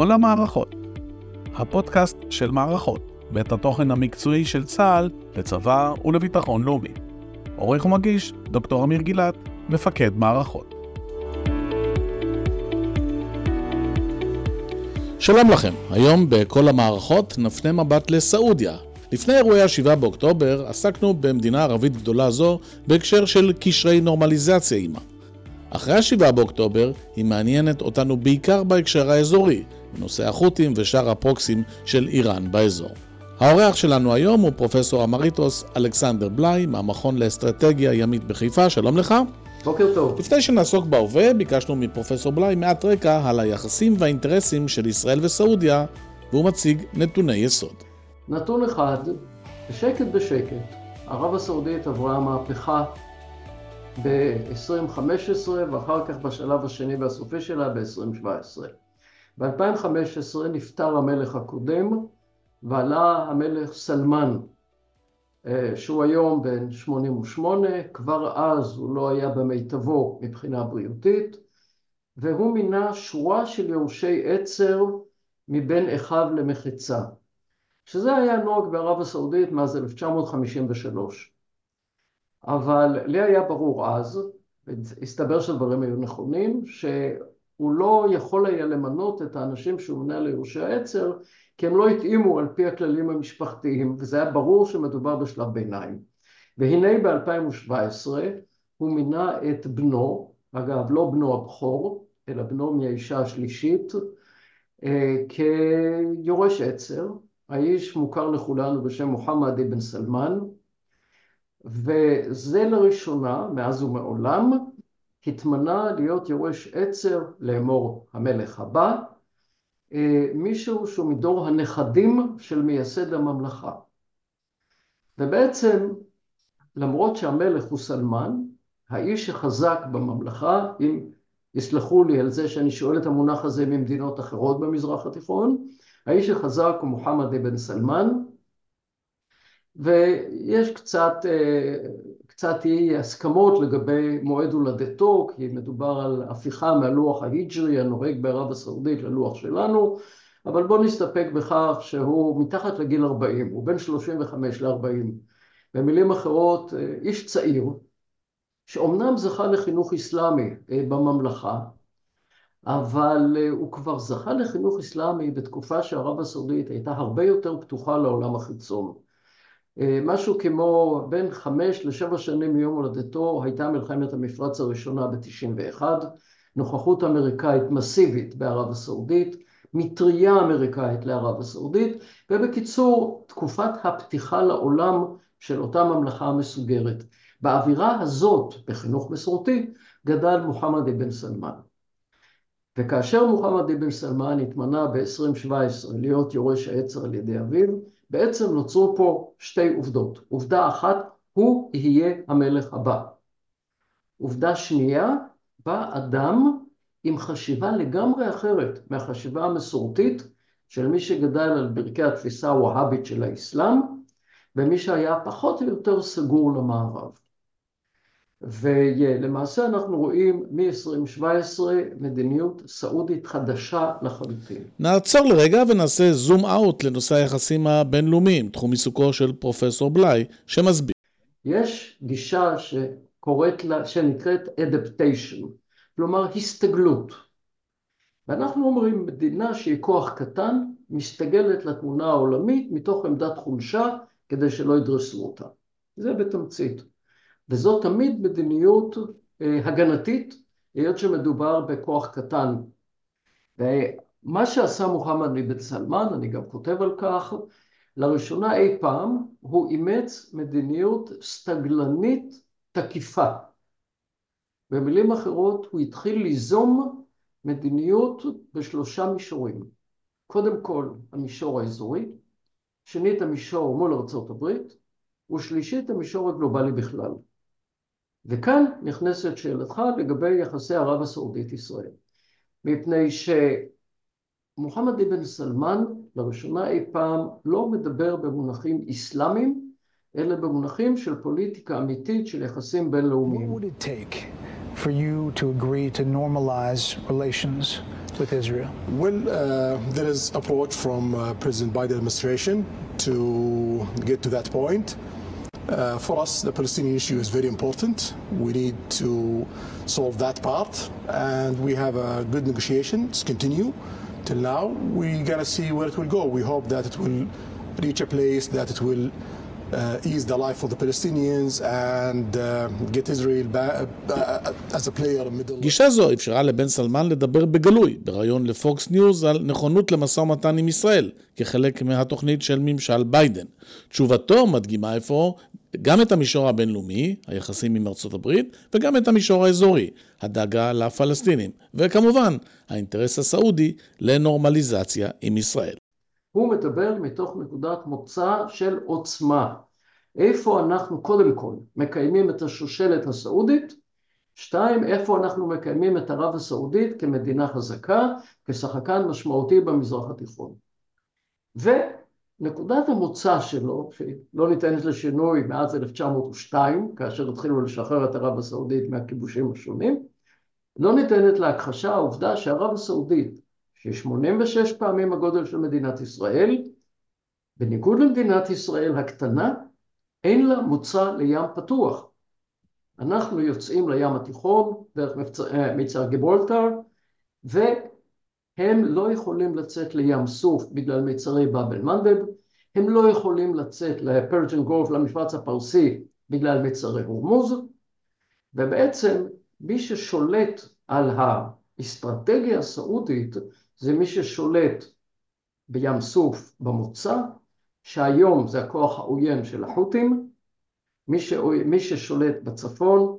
כל המערכות, הפודקאסט של מערכות, בית התוכן המקצועי של צה"ל לצבא ולביטחון לאומי. עורך ומגיש, דוקטור אמיר גילת, מפקד מערכות. שלום לכם, היום בכל המערכות נפנה מבט לסעודיה. לפני אירועי ה-7 באוקטובר עסקנו במדינה ערבית גדולה זו בהקשר של קשרי נורמליזציה עימה. אחרי ה-7 באוקטובר היא מעניינת אותנו בעיקר בהקשר האזורי, בנושא החות'ים ושאר הפרוקסים של איראן באזור. האורח שלנו היום הוא פרופסור אמריטוס אלכסנדר בליי מהמכון לאסטרטגיה ימית בחיפה, שלום לך. בוקר טוב. לפני שנעסוק בהווה, ביקשנו מפרופסור בליי מעט רקע על היחסים והאינטרסים של ישראל וסעודיה, והוא מציג נתוני יסוד. נתון אחד, בשקט בשקט, ערב הסעודית עברה מהפכה ב-2015 ואחר כך בשלב השני והסופי שלה ב-2017. ב-2015 נפטר המלך הקודם ועלה המלך סלמן, אה, שהוא היום בן 88, כבר אז הוא לא היה במיטבו מבחינה בריאותית, והוא מינה שורה של יורשי עצר מבין אחיו למחיצה, שזה היה נוהג בערב הסעודית מאז 1953. אבל לי היה ברור אז, הסתבר שהדברים היו נכונים, שהוא לא יכול היה למנות את האנשים שהוא מונה ליורשי העצר, כי הם לא התאימו על פי הכללים המשפחתיים, וזה היה ברור שמדובר בשלב ביניים. והנה ב-2017 הוא מינה את בנו, אגב לא בנו הבכור, אלא בנו מהאישה השלישית, אה, כיורש עצר. האיש מוכר לכולנו בשם מוחמד אבן סלמן, וזה לראשונה, מאז ומעולם, התמנה להיות יורש עצר לאמור המלך הבא, אה, מישהו שהוא מדור הנכדים של מייסד הממלכה. ובעצם, למרות שהמלך הוא סלמן, האיש שחזק בממלכה, אם יסלחו לי על זה שאני שואל את המונח הזה ממדינות אחרות במזרח התיכון, האיש שחזק הוא מוחמד אבן סלמן, ויש קצת, אה, קצת אי הסכמות לגבי מועד הולדתו, כי מדובר על הפיכה מהלוח ההיג'רי הנוהג בערב הסעודית ללוח שלנו, אבל בואו נסתפק בכך שהוא מתחת לגיל 40, הוא בין 35 ל-40. במילים אחרות, אה, איש צעיר, שאומנם זכה לחינוך אסלאמי אה, בממלכה, אבל הוא כבר זכה לחינוך אסלאמי בתקופה שערב הסעודית הייתה הרבה יותר פתוחה לעולם החיצון. אה, משהו כמו בין חמש לשבע שנים מיום הולדתו הייתה מלחמת המפרץ הראשונה ב-91, נוכחות אמריקאית מסיבית בערב הסעודית, מטריה אמריקאית לערב הסעודית, ובקיצור, תקופת הפתיחה לעולם של אותה ממלכה המסוגרת. באווירה הזאת, בחינוך מסורתי, גדל מוחמד אבן סלמן. וכאשר מוחמד אבן סלמן התמנה ב-2017 להיות יורש העצר על ידי אביו, בעצם נוצרו פה שתי עובדות. עובדה אחת, הוא יהיה המלך הבא. עובדה שנייה, בא אדם עם חשיבה לגמרי אחרת מהחשיבה המסורתית של מי שגדל על ברכי התפיסה הווהאבית של האסלאם, ומי שהיה פחות או יותר סגור למערב. ולמעשה אנחנו רואים מ-2017 מדיניות סעודית חדשה לחלוטין. נעצור לרגע ונעשה זום אאוט לנושא היחסים הבינלאומיים, תחום עיסוקו של פרופסור בליי, שמסביר. יש גישה שקוראת לה, שנקראת adaptation, כלומר הסתגלות. ואנחנו אומרים מדינה שהיא כוח קטן, מסתגלת לתמונה העולמית מתוך עמדת חולשה כדי שלא ידרסו אותה. זה בתמצית. וזאת תמיד מדיניות אה, הגנתית, היות שמדובר בכוח קטן. ומה שעשה מוחמד אבן סלמן, אני גם כותב על כך, לראשונה אי פעם הוא אימץ מדיניות סטגלנית תקיפה. במילים אחרות, הוא התחיל ליזום מדיניות בשלושה מישורים. קודם כל, המישור האזורי, שנית, המישור מול ארצות הברית, ושלישית, המישור הגלובלי בכלל. וכאן נכנסת שאלתך לגבי יחסי ערב הסעודית-ישראל. מפני שמוחמד אבן סלמן לראשונה אי פעם לא מדבר במונחים אסלאמיים, אלא במונחים של פוליטיקה אמיתית של יחסים בינלאומיים. for you to agree to normalize relations with Israel? Well, uh, there is approach from uh, President Biden administration to get to that point. Uh, for us, the Palestinian issue is very important. We need to solve that part, and we have a good negotiations continue till now. We gotta see where it will go. We hope that it will reach a place that it will ease the life of the Palestinians and uh, get Israel back, uh, as a player in middle. גישה זו אפשרה לבן סלמן לדבר בגלוי, בריאיון לפוקס ניוז על נכונות למשא ומתן עם ישראל, כחלק מהתוכנית של ממשל ביידן. תשובתו מדגימה אפוא גם את המישור הבינלאומי, היחסים עם ארצות הברית, וגם את המישור האזורי, הדאגה לפלסטינים, וכמובן, האינטרס הסעודי לנורמליזציה עם ישראל. הוא מדבר מתוך נקודת מוצא של עוצמה. איפה אנחנו קודם כל מקיימים את השושלת הסעודית? שתיים, איפה אנחנו מקיימים את ערב הסעודית כמדינה חזקה, כשחקן משמעותי במזרח התיכון. ונקודת המוצא שלו, שלא ניתנת לשינוי מאז 1902, כאשר התחילו לשחרר את ערב הסעודית מהכיבושים השונים, לא ניתנת להכחשה העובדה שערב הסעודית ש-86 פעמים הגודל של מדינת ישראל, בניגוד למדינת ישראל הקטנה, אין לה מוצא לים פתוח. אנחנו יוצאים לים התיכון דרך מבצע, מבצע גיברולטר, והם לא יכולים לצאת לים סוף בגלל מצרי באב אל-מנדב, הם לא יכולים לצאת לפרג'ן גולף, למפרץ הפרסי, בגלל מצרי הורמוז, ובעצם מי ששולט על האסטרטגיה הסעודית זה מי ששולט בים סוף במוצא, שהיום זה הכוח העוין של החות'ים, מי, ש... מי ששולט בצפון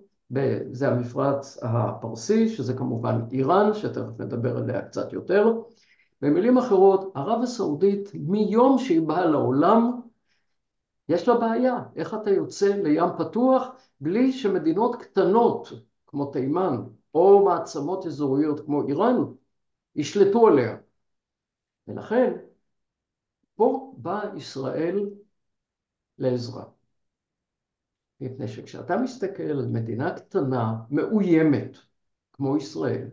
זה המפרץ הפרסי, שזה כמובן איראן, שתכף נדבר עליה קצת יותר. במילים אחרות, ערב הסעודית מיום שהיא באה לעולם, יש לה בעיה, איך אתה יוצא לים פתוח בלי שמדינות קטנות כמו תימן או מעצמות אזוריות כמו איראן ישלטו עליה. ולכן, פה באה ישראל לעזרה. מפני שכשאתה מסתכל על מדינה קטנה, מאוימת, כמו ישראל,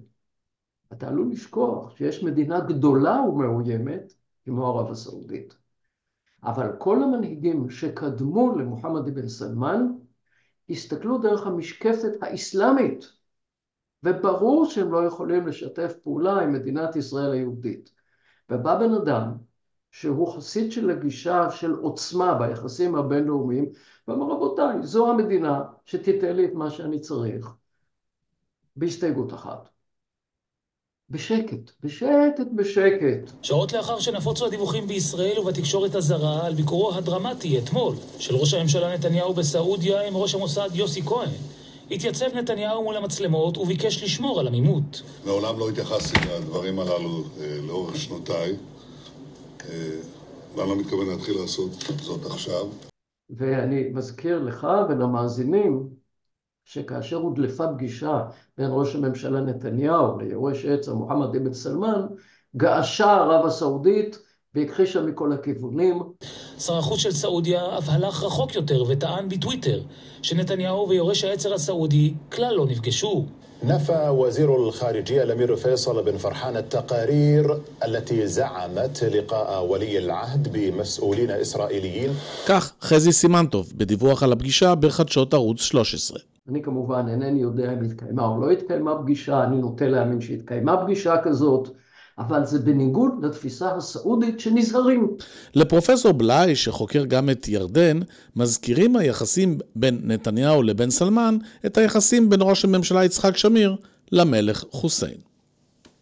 אתה עלול לשכוח שיש מדינה גדולה ומאוימת, כמו ערב הסעודית. אבל כל המנהיגים שקדמו למוחמד אבן סלמן, הסתכלו דרך המשקפת האסלאמית וברור שהם לא יכולים לשתף פעולה עם מדינת ישראל היהודית. ובא בן אדם שהוא חסיד של הגישה של עוצמה ביחסים הבינלאומיים, ואמר רבותיי, זו המדינה שתיתן לי את מה שאני צריך, בהסתייגות אחת. בשקט, בשקט, בשקט. שעות לאחר שנפוצו הדיווחים בישראל ובתקשורת הזרה על ביקורו הדרמטי אתמול של ראש הממשלה נתניהו בסעודיה עם ראש המוסד יוסי כהן, התייצב נתניהו מול המצלמות וביקש לשמור על עמימות. מעולם לא התייחסתי לדברים הללו אה, לאורך שנותיי, אה, ואני לא מתכוון להתחיל לעשות זאת עכשיו. ואני מזכיר לך ולמאזינים שכאשר הודלפה פגישה בין ראש הממשלה נתניהו ליורש עצר מוחמד אבן סלמן, געשה ערב הסעודית והכחישה מכל הכיוונים. שר החוץ של סעודיה אף הלך רחוק יותר וטען בטוויטר שנתניהו ויורש העצר הסעודי כלל לא נפגשו. نفى وزير الخارجية الأمير فيصل بن فرحان التقارير التي زعمت لقاء ولي العهد بمسؤولين إسرائيليين כך חזי סימנטוב בדיווח על הפגישה בחדשות ערוץ 13. אני כמובן אינני יודע אם התקיימה או לא התקיימה פגישה, אני נוטה להאמין שהתקיימה פגישה כזאת. אבל זה בניגוד לתפיסה הסעודית שנזהרים. לפרופסור בלאי, שחוקר גם את ירדן, מזכירים היחסים בין נתניהו לבין סלמן את היחסים בין ראש הממשלה יצחק שמיר למלך חוסיין.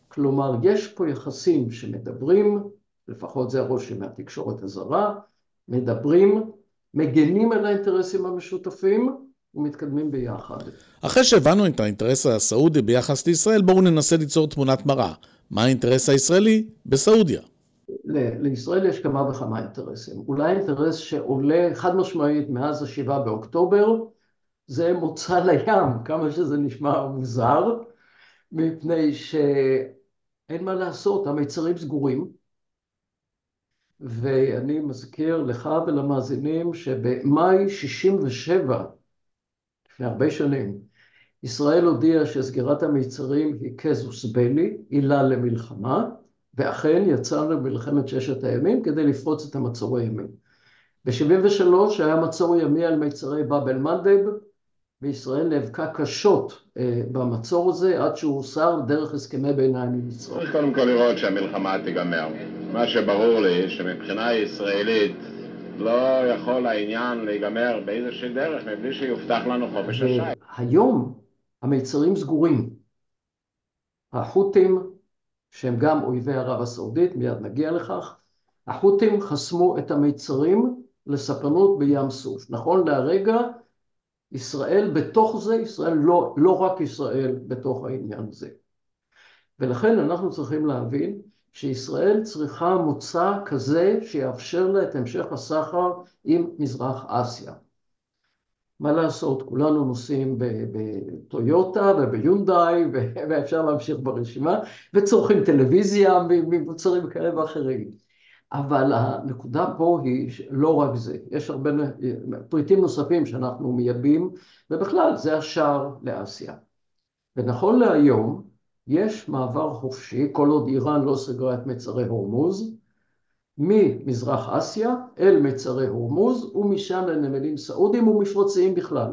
כלומר, יש פה יחסים שמדברים, לפחות זה הרושם מהתקשורת הזרה, מדברים, מגנים על האינטרסים המשותפים, ומתקדמים ביחד. אחרי שהבנו את האינטרס הסעודי ביחס לישראל, בואו ננסה ליצור תמונת מראה. מה האינטרס הישראלי בסעודיה? לישראל יש כמה וכמה אינטרסים. אולי אינטרס שעולה חד משמעית מאז השבעה באוקטובר, זה מוצא לים, כמה שזה נשמע מוזר, מפני שאין מה לעשות, המיצרים סגורים. ואני מזכיר לך ולמאזינים שבמאי 67, לפני הרבה שנים, ישראל הודיעה שסגירת המיצרים היא קזוס בלי, עילה למלחמה, ואכן יצאנו למלחמת ששת הימים כדי לפרוץ את המצור הימי. ב-73' היה מצור ימי על מיצרי באב אל-מנדב, וישראל נאבקה קשות אה, במצור הזה עד שהוא הוסר דרך הסכמי ביניים עם מצרים. קודם כל לראות שהמלחמה תיגמר. מה שברור לי שמבחינה ישראלית לא יכול העניין להיגמר באיזושהי דרך מבלי שיובטח לנו חופש השי. היום המיצרים סגורים. החות'ים, שהם גם אויבי ערב הסעודית, מיד נגיע לכך, החות'ים חסמו את המיצרים לספנות בים סוף. נכון להרגע, ישראל בתוך זה, ישראל לא, לא רק ישראל בתוך העניין הזה. ולכן אנחנו צריכים להבין שישראל צריכה מוצא כזה שיאפשר לה את המשך הסחר עם מזרח אסיה. מה לעשות, כולנו נוסעים בטויוטה וביונדאי ואפשר להמשיך ברשימה וצורכים טלוויזיה ממוצרים כאלה ואחרים. אבל הנקודה פה היא לא רק זה, יש הרבה פריטים נוספים שאנחנו מייבאים ובכלל זה השער לאסיה. ונכון להיום יש מעבר חופשי, כל עוד איראן לא סגרה את מצרי הורמוז, ממזרח אסיה אל מצרי הורמוז ומשם לנמלים סעודים ומפרציים בכלל.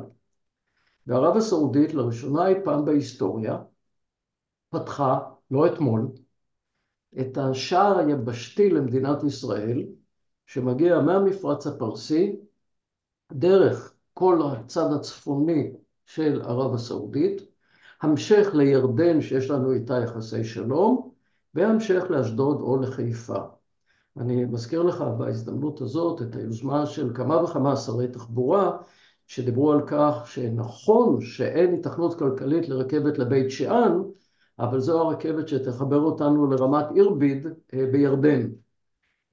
וערב הסעודית לראשונה אי פעם בהיסטוריה פתחה, לא אתמול, את השער היבשתי למדינת ישראל שמגיע מהמפרץ הפרסי דרך כל הצד הצפוני של ערב הסעודית, המשך לירדן שיש לנו איתה יחסי שלום והמשך לאשדוד או לחיפה. אני מזכיר לך בהזדמנות הזאת את היוזמה של כמה וכמה שרי תחבורה שדיברו על כך שנכון שאין התכנות כלכלית לרכבת לבית שאן, אבל זו הרכבת שתחבר אותנו לרמת אירביד אה, בירדן.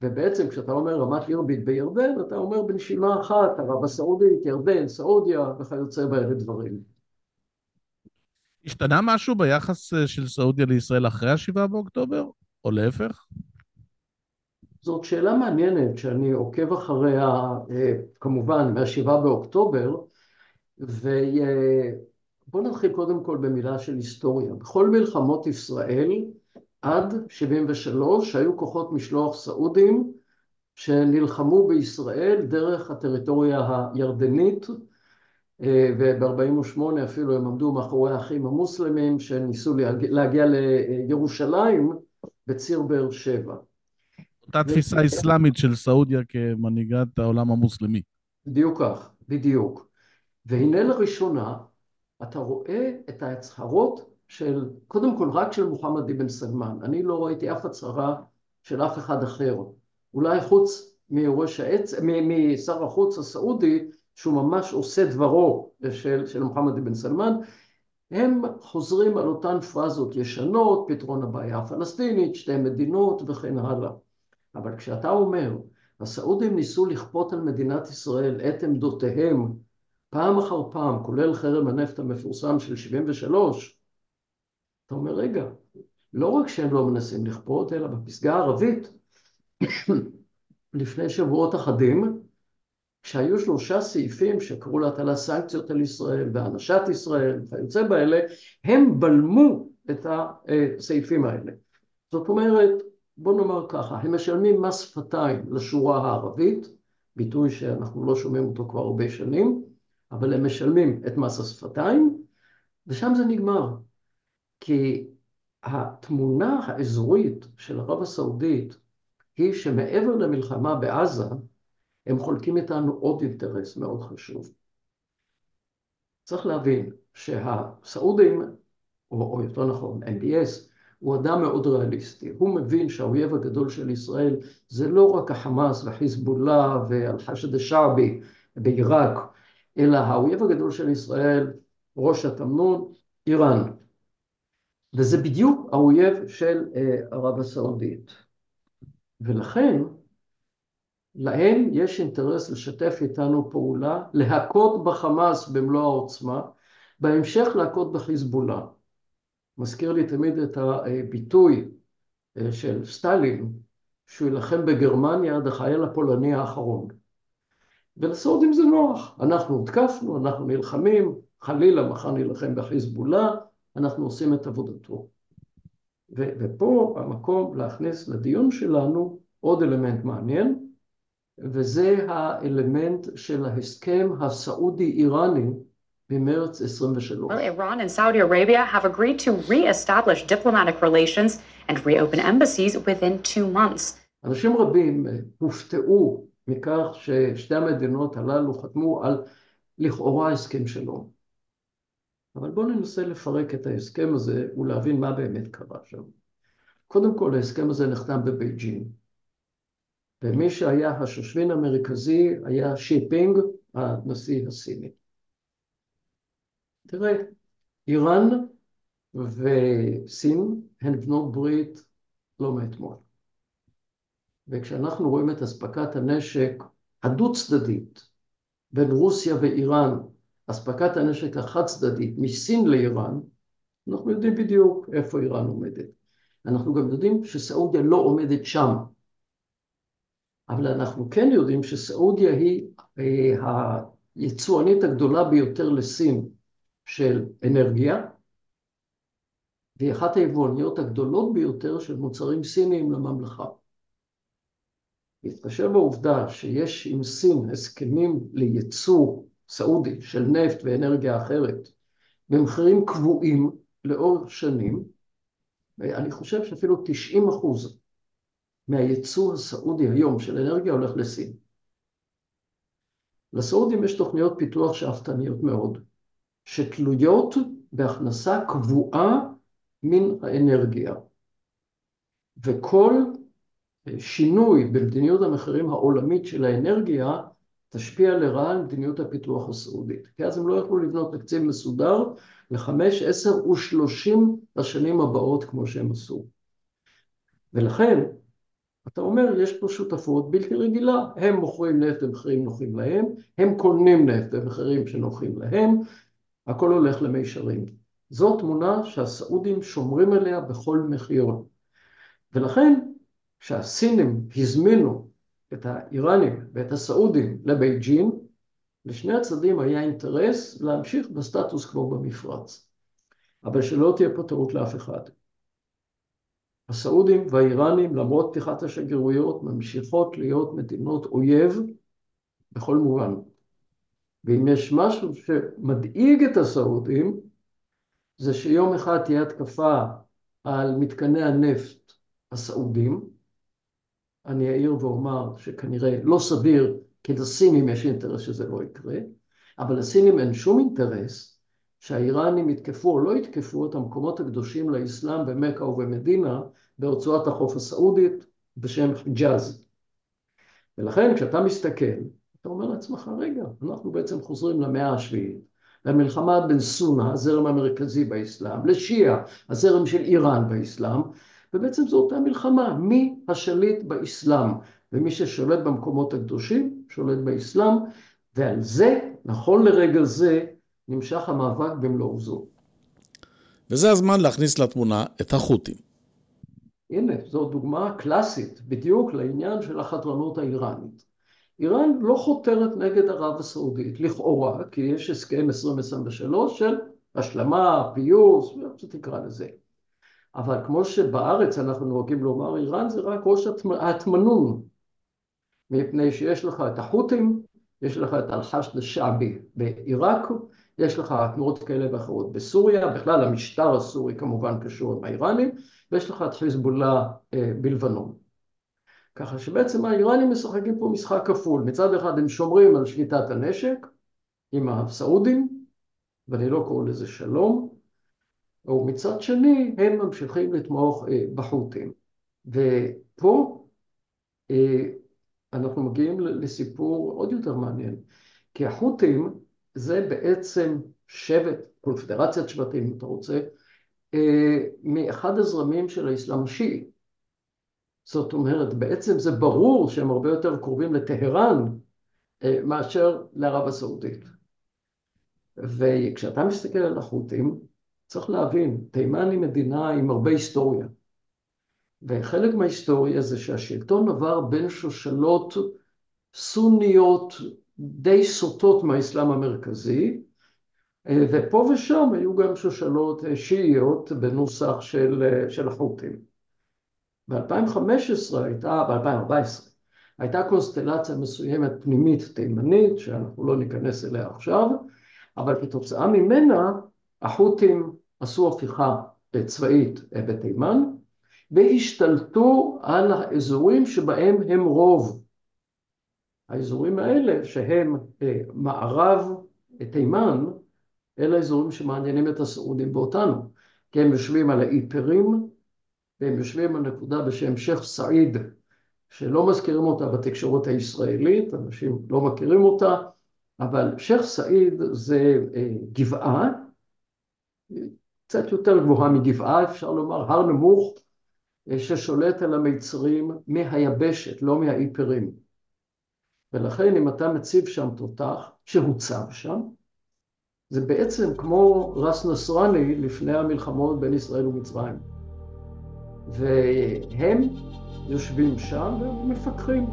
ובעצם כשאתה אומר רמת אירביד בירדן, אתה אומר בנשימה אחת, ערב הסעודית, ירדן, סעודיה וכיוצא באלה דברים. השתנה משהו ביחס אה, של סעודיה לישראל אחרי השבעה באוקטובר, או להפך? זאת שאלה מעניינת שאני עוקב אחריה אה, כמובן מהשבעה באוקטובר ובואו נתחיל קודם כל במילה של היסטוריה. בכל מלחמות ישראל עד 73' היו כוחות משלוח סעודים שנלחמו בישראל דרך הטריטוריה הירדנית וב-48' אפילו הם עמדו מאחורי האחים המוסלמים שניסו להגיע לירושלים בציר באר שבע. אותה תפיסה אסלאמית של סעודיה כמנהיגת העולם המוסלמי. בדיוק כך, בדיוק. והנה לראשונה אתה רואה את ההצהרות של, קודם כל רק של מוחמד אבן סלמן. אני לא ראיתי אף הצהרה של אף אחד אחר. אולי חוץ מיורש העץ, משר החוץ הסעודי, שהוא ממש עושה דברו של, של מוחמד אבן סלמן, הם חוזרים על אותן פרזות ישנות, פתרון הבעיה הפלסטינית, שתי מדינות וכן הלאה. אבל כשאתה אומר, הסעודים ניסו לכפות על מדינת ישראל את עמדותיהם פעם אחר פעם, כולל חרם הנפט המפורסם של 73, אתה אומר, רגע, לא רק שהם לא מנסים לכפות, אלא בפסגה הערבית, לפני שבועות אחדים, כשהיו שלושה סעיפים שקראו להטלת סנקציות על ישראל והענשת ישראל וכיוצא באלה, הם בלמו את הסעיפים האלה. זאת אומרת, בוא נאמר ככה, הם משלמים מס שפתיים לשורה הערבית, ביטוי שאנחנו לא שומעים אותו כבר הרבה שנים, אבל הם משלמים את מס השפתיים, ושם זה נגמר. כי התמונה האזורית של ערב הסעודית היא שמעבר למלחמה בעזה, הם חולקים איתנו עוד אינטרס מאוד חשוב. צריך להבין שהסעודים, או, או יותר נכון, NBS, הוא אדם מאוד ריאליסטי. הוא מבין שהאויב הגדול של ישראל זה לא רק החמאס וחיזבאללה ואל-חשד א-שעבי בעיראק, אלא האויב הגדול של ישראל, ראש התמנון, איראן. וזה בדיוק האויב של אה, ערב הסעודית. ולכן, להם יש אינטרס לשתף איתנו פעולה, להכות בחמאס במלוא העוצמה, בהמשך להכות בחיזבאללה. מזכיר לי תמיד את הביטוי אה, של סטלין, שהוא יילחם בגרמניה עד החייל הפולני האחרון. ולסעודים זה נוח, אנחנו הותקפנו, אנחנו נלחמים, חלילה מחר נילחם בחיזבאללה, אנחנו עושים את עבודתו. ופה המקום להכניס לדיון שלנו עוד אלמנט מעניין, וזה האלמנט של ההסכם הסעודי-איראני במרץ 23. Well, Iran and Saudi Arabia have agreed to re-establish diplomatic relations and reopen embassies within two months. אנשים רבים הופתעו מכך ששתי המדינות הללו חתמו על לכאורה הסכם שלום. אבל בואו ננסה לפרק את ההסכם הזה ולהבין מה באמת קרה שם. קודם כל, ההסכם הזה נחתם בבייג'ין. ומי שהיה השושבין המרכזי היה שיפינג, הנשיא הסיני. תראה, איראן וסין הן בנות ברית לא מאתמול. וכשאנחנו רואים את אספקת הנשק הדו צדדית בין רוסיה ואיראן, אספקת הנשק החד צדדית מסין לאיראן, אנחנו יודעים בדיוק איפה איראן עומדת. אנחנו גם יודעים שסעודיה לא עומדת שם. אבל אנחנו כן יודעים שסעודיה היא אה, היצואנית הגדולה ביותר לסין של אנרגיה, והיא אחת היבואניות הגדולות ביותר של מוצרים סיניים לממלכה. בהתחשב בעובדה שיש עם סין הסכמים לייצוא סעודי של נפט ואנרגיה אחרת במחירים קבועים לאורך שנים, אני חושב שאפילו 90 אחוז מהייצוא הסעודי היום של אנרגיה הולך לסין. לסעודים יש תוכניות פיתוח שאפתניות מאוד, שתלויות בהכנסה קבועה מן האנרגיה. וכל שינוי במדיניות המחירים העולמית של האנרגיה תשפיע לרעה על מדיניות הפיתוח הסעודית. כי אז הם לא יכלו לבנות תקציב מסודר לחמש, עשר ושלושים השנים הבאות כמו שהם עשו. ולכן, אתה אומר, יש פה שותפות בלתי רגילה, הם מוכרים נפט במחירים נוחים להם, הם קונים נפט במחירים שנוחים להם, הכל הולך למישרים. זו תמונה שהסעודים שומרים עליה בכל מחיר. ולכן, כשהסינים הזמינו את האיראנים ואת הסעודים לבייג'ין, לשני הצדדים היה אינטרס להמשיך בסטטוס קוו במפרץ. אבל שלא תהיה פה טעות לאף אחד. הסעודים והאיראנים, למרות פתיחת השגרירויות, ממשיכות להיות מדינות אויב בכל מובן. ואם יש משהו שמדאיג את הסעודים, זה שיום אחד תהיה התקפה על מתקני הנפט הסעודים. אני אעיר ואומר שכנראה לא סביר, כי לסינים יש אינטרס שזה לא יקרה, אבל לסינים אין שום אינטרס שהאיראנים יתקפו או לא יתקפו את המקומות הקדושים לאסלאם במכה ובמדינה ברצועת החוף הסעודית בשם חיג'אז. ולכן כשאתה מסתכל, אתה אומר לעצמך, רגע, אנחנו בעצם חוזרים למאה השביעית, למלחמה בין סונה, הזרם המרכזי באסלאם, לשיעה, הזרם של איראן באסלאם, ובעצם זו אותה מלחמה, מי השליט באסלאם, ומי ששולט במקומות הקדושים, שולט באסלאם, ועל זה, נכון לרגע זה, נמשך המאבק במלוא עוזו. וזה הזמן להכניס לתמונה את החות'ים. הנה, זו דוגמה קלאסית בדיוק לעניין של החתרנות האיראנית. איראן לא חותרת נגד ערב הסעודית, לכאורה, כי יש הסכם 2023 של השלמה, פיוס, איך שתקרא לזה. אבל כמו שבארץ אנחנו נוהגים לומר, איראן זה רק ראש ההטמנון, מפני שיש לך את החות'ים, יש לך את אל-חשד אל-שעבי בעיראק, יש לך תנועות כאלה ואחרות בסוריה, בכלל המשטר הסורי כמובן קשור עם האיראנים, ויש לך את חיזבאללה אה, בלבנון. ככה שבעצם האיראנים משחקים פה משחק כפול, מצד אחד הם שומרים על שליטת הנשק עם הסעודים, ואני לא קורא לזה שלום, ומצד שני הם ממשיכים לתמוך אה, בחות'ים. ופה אה, אנחנו מגיעים לסיפור עוד יותר מעניין, כי החות'ים זה בעצם שבט, קונפדרציית שבטים אם אתה רוצה, אה, מאחד הזרמים של האסלאם השיעי. זאת אומרת, בעצם זה ברור שהם הרבה יותר קרובים לטהרן אה, מאשר לערב הסעודית. וכשאתה מסתכל על החות'ים, צריך להבין, תימן היא מדינה עם הרבה היסטוריה. וחלק מההיסטוריה זה שהשלטון עבר בין שושלות סוניות די סוטות מהאסלאם המרכזי, ופה ושם היו גם שושלות שיעיות בנוסח של, של החות'ים. ב-2015 הייתה, ב-2014, הייתה קונסטלציה מסוימת פנימית תימנית, שאנחנו לא ניכנס אליה עכשיו, אבל כתוצאה ממנה החות'ים עשו הפיכה צבאית בתימן, והשתלטו על האזורים שבהם הם רוב. האזורים האלה שהם מערב תימן, אלה האזורים שמעניינים את הסעודים ואותנו, כי הם יושבים על האי פרים, והם יושבים על נקודה בשם שייח' סעיד, שלא מזכירים אותה בתקשורת הישראלית, אנשים לא מכירים אותה, אבל שייח' סעיד זה גבעה, קצת יותר גבוהה מגבעה, אפשר לומר, הר נמוך, ששולט על המיצרים מהיבשת, לא מהאי פרים. ולכן אם אתה מציב שם תותח, שהוצב שם, זה בעצם כמו רס נסרני לפני המלחמות בין ישראל ומצרים. והם יושבים שם ומפקחים.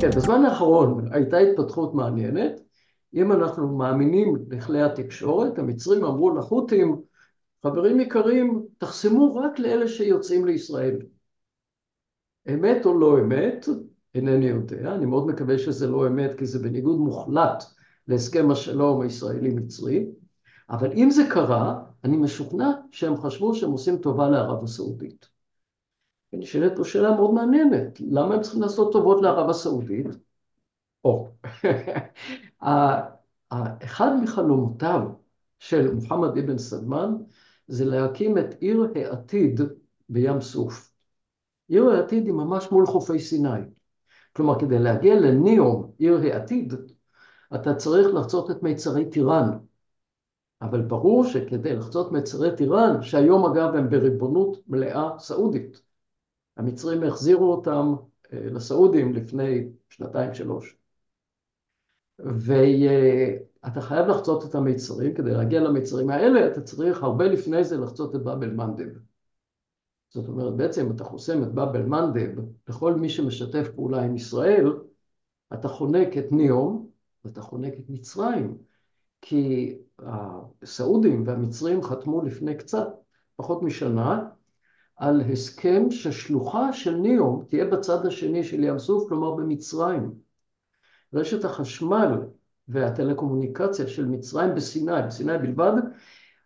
כן, בזמן האחרון הייתה התפתחות מעניינת. אם אנחנו מאמינים לכלי התקשורת, המצרים אמרו לחות'ים, חברים יקרים, תחסמו רק לאלה שיוצאים לישראל. אמת או לא אמת, אינני יודע, אני מאוד מקווה שזה לא אמת, כי זה בניגוד מוחלט להסכם השלום הישראלי-מצרי, אבל אם זה קרה, אני משוכנע שהם חשבו שהם עושים טובה לערב הסעודית. ונשאלת פה שאלה מאוד מעניינת, למה הם צריכים לעשות טובות לערב הסעודית? או, אחד מחלומותיו של מוחמד אבן סלמן זה להקים את עיר העתיד בים סוף. עיר העתיד היא ממש מול חופי סיני. כלומר, כדי להגיע לניאום, עיר העתיד, אתה צריך לחצות את מיצרי טיראן. אבל ברור שכדי לחצות מיצרי טיראן, שהיום אגב הם בריבונות מלאה סעודית, המצרים החזירו אותם לסעודים לפני שנתיים-שלוש. ואתה חייב לחצות את המיצרים, כדי להגיע למיצרים האלה אתה צריך הרבה לפני זה לחצות את באב אל-מנדב. זאת אומרת, בעצם אתה חוסם את באב אל-מנדב לכל מי שמשתף פעולה עם ישראל, אתה חונק את ניאום ואתה חונק את מצרים, כי הסעודים והמצרים חתמו לפני קצת, פחות משנה, על הסכם ששלוחה של ניאום תהיה בצד השני של ים סוף, כלומר במצרים. רשת החשמל והטלקומוניקציה של מצרים בסיני, בסיני בלבד,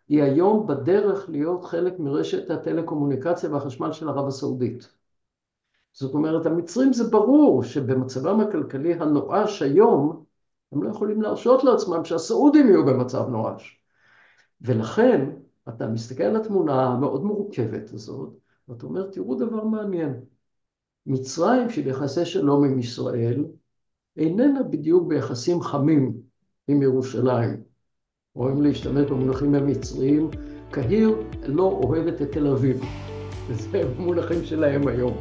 היא היום בדרך להיות חלק מרשת הטלקומוניקציה והחשמל של ערב הסעודית. זאת אומרת, המצרים זה ברור שבמצבם הכלכלי הנואש היום, הם לא יכולים להרשות לעצמם שהסעודים יהיו במצב נואש. ולכן, אתה מסתכל על התמונה המאוד מורכבת הזאת, ואתה אומר, תראו דבר מעניין. מצרים של יחסי שלום עם ישראל, איננה בדיוק ביחסים חמים עם ירושלים. או אם להשתמש במונחים המצריים, קהיר לא אוהבת את תל אביב. וזה המונחים שלהם היום.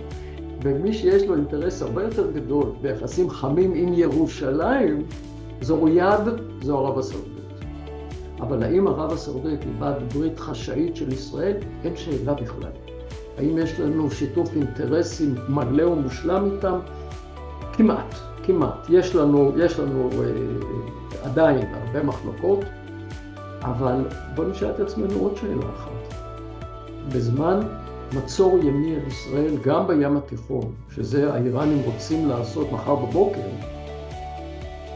ומי שיש לו אינטרס הרבה יותר גדול ביחסים חמים עם ירושלים, זו ריאד, זו ערב הסעודית. אבל האם ערב הסעודית היא בעד ברית חשאית של ישראל? אין שאלה בכלל. האם יש לנו שיתוף אינטרסים מלא ומושלם איתם? כמעט, כמעט. יש לנו, יש לנו אה, עדיין הרבה מחלוקות, אבל בואו נשאל את עצמנו עוד שאלה אחת. בזמן מצור ימי על ישראל, גם בים התיכון, שזה האיראנים רוצים לעשות מחר בבוקר,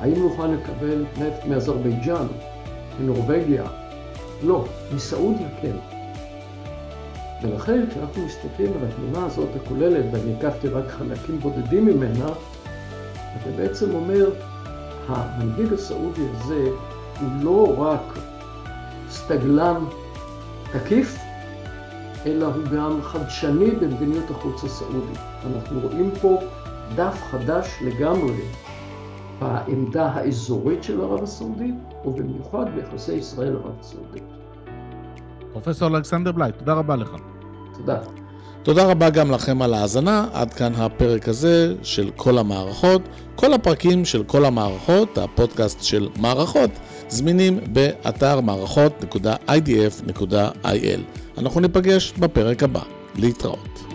האם נוכל לקבל נפט מאזרבייג'אן, מנורבגיה? לא, מסעודיה כן. ולכן כשאנחנו מסתכלים על התמונה הזאת הכוללת, ואני הקפתי רק חלקים בודדים ממנה, אתה בעצם אומר, המנהיג הסעודי הזה הוא לא רק סטגלן תקיף, אלא הוא גם חדשני במדיניות החוץ הסעודית. אנחנו רואים פה דף חדש לגמרי בעמדה האזורית של ערב הסעודית, ובמיוחד ביחסי ישראל-ערב הסעודית. פרופסור אלכסנדר בלייט, תודה רבה לך. תודה. תודה רבה גם לכם על ההאזנה, עד כאן הפרק הזה של כל המערכות. כל הפרקים של כל המערכות, הפודקאסט של מערכות, זמינים באתר מערכות.idf.il. אנחנו ניפגש בפרק הבא. להתראות.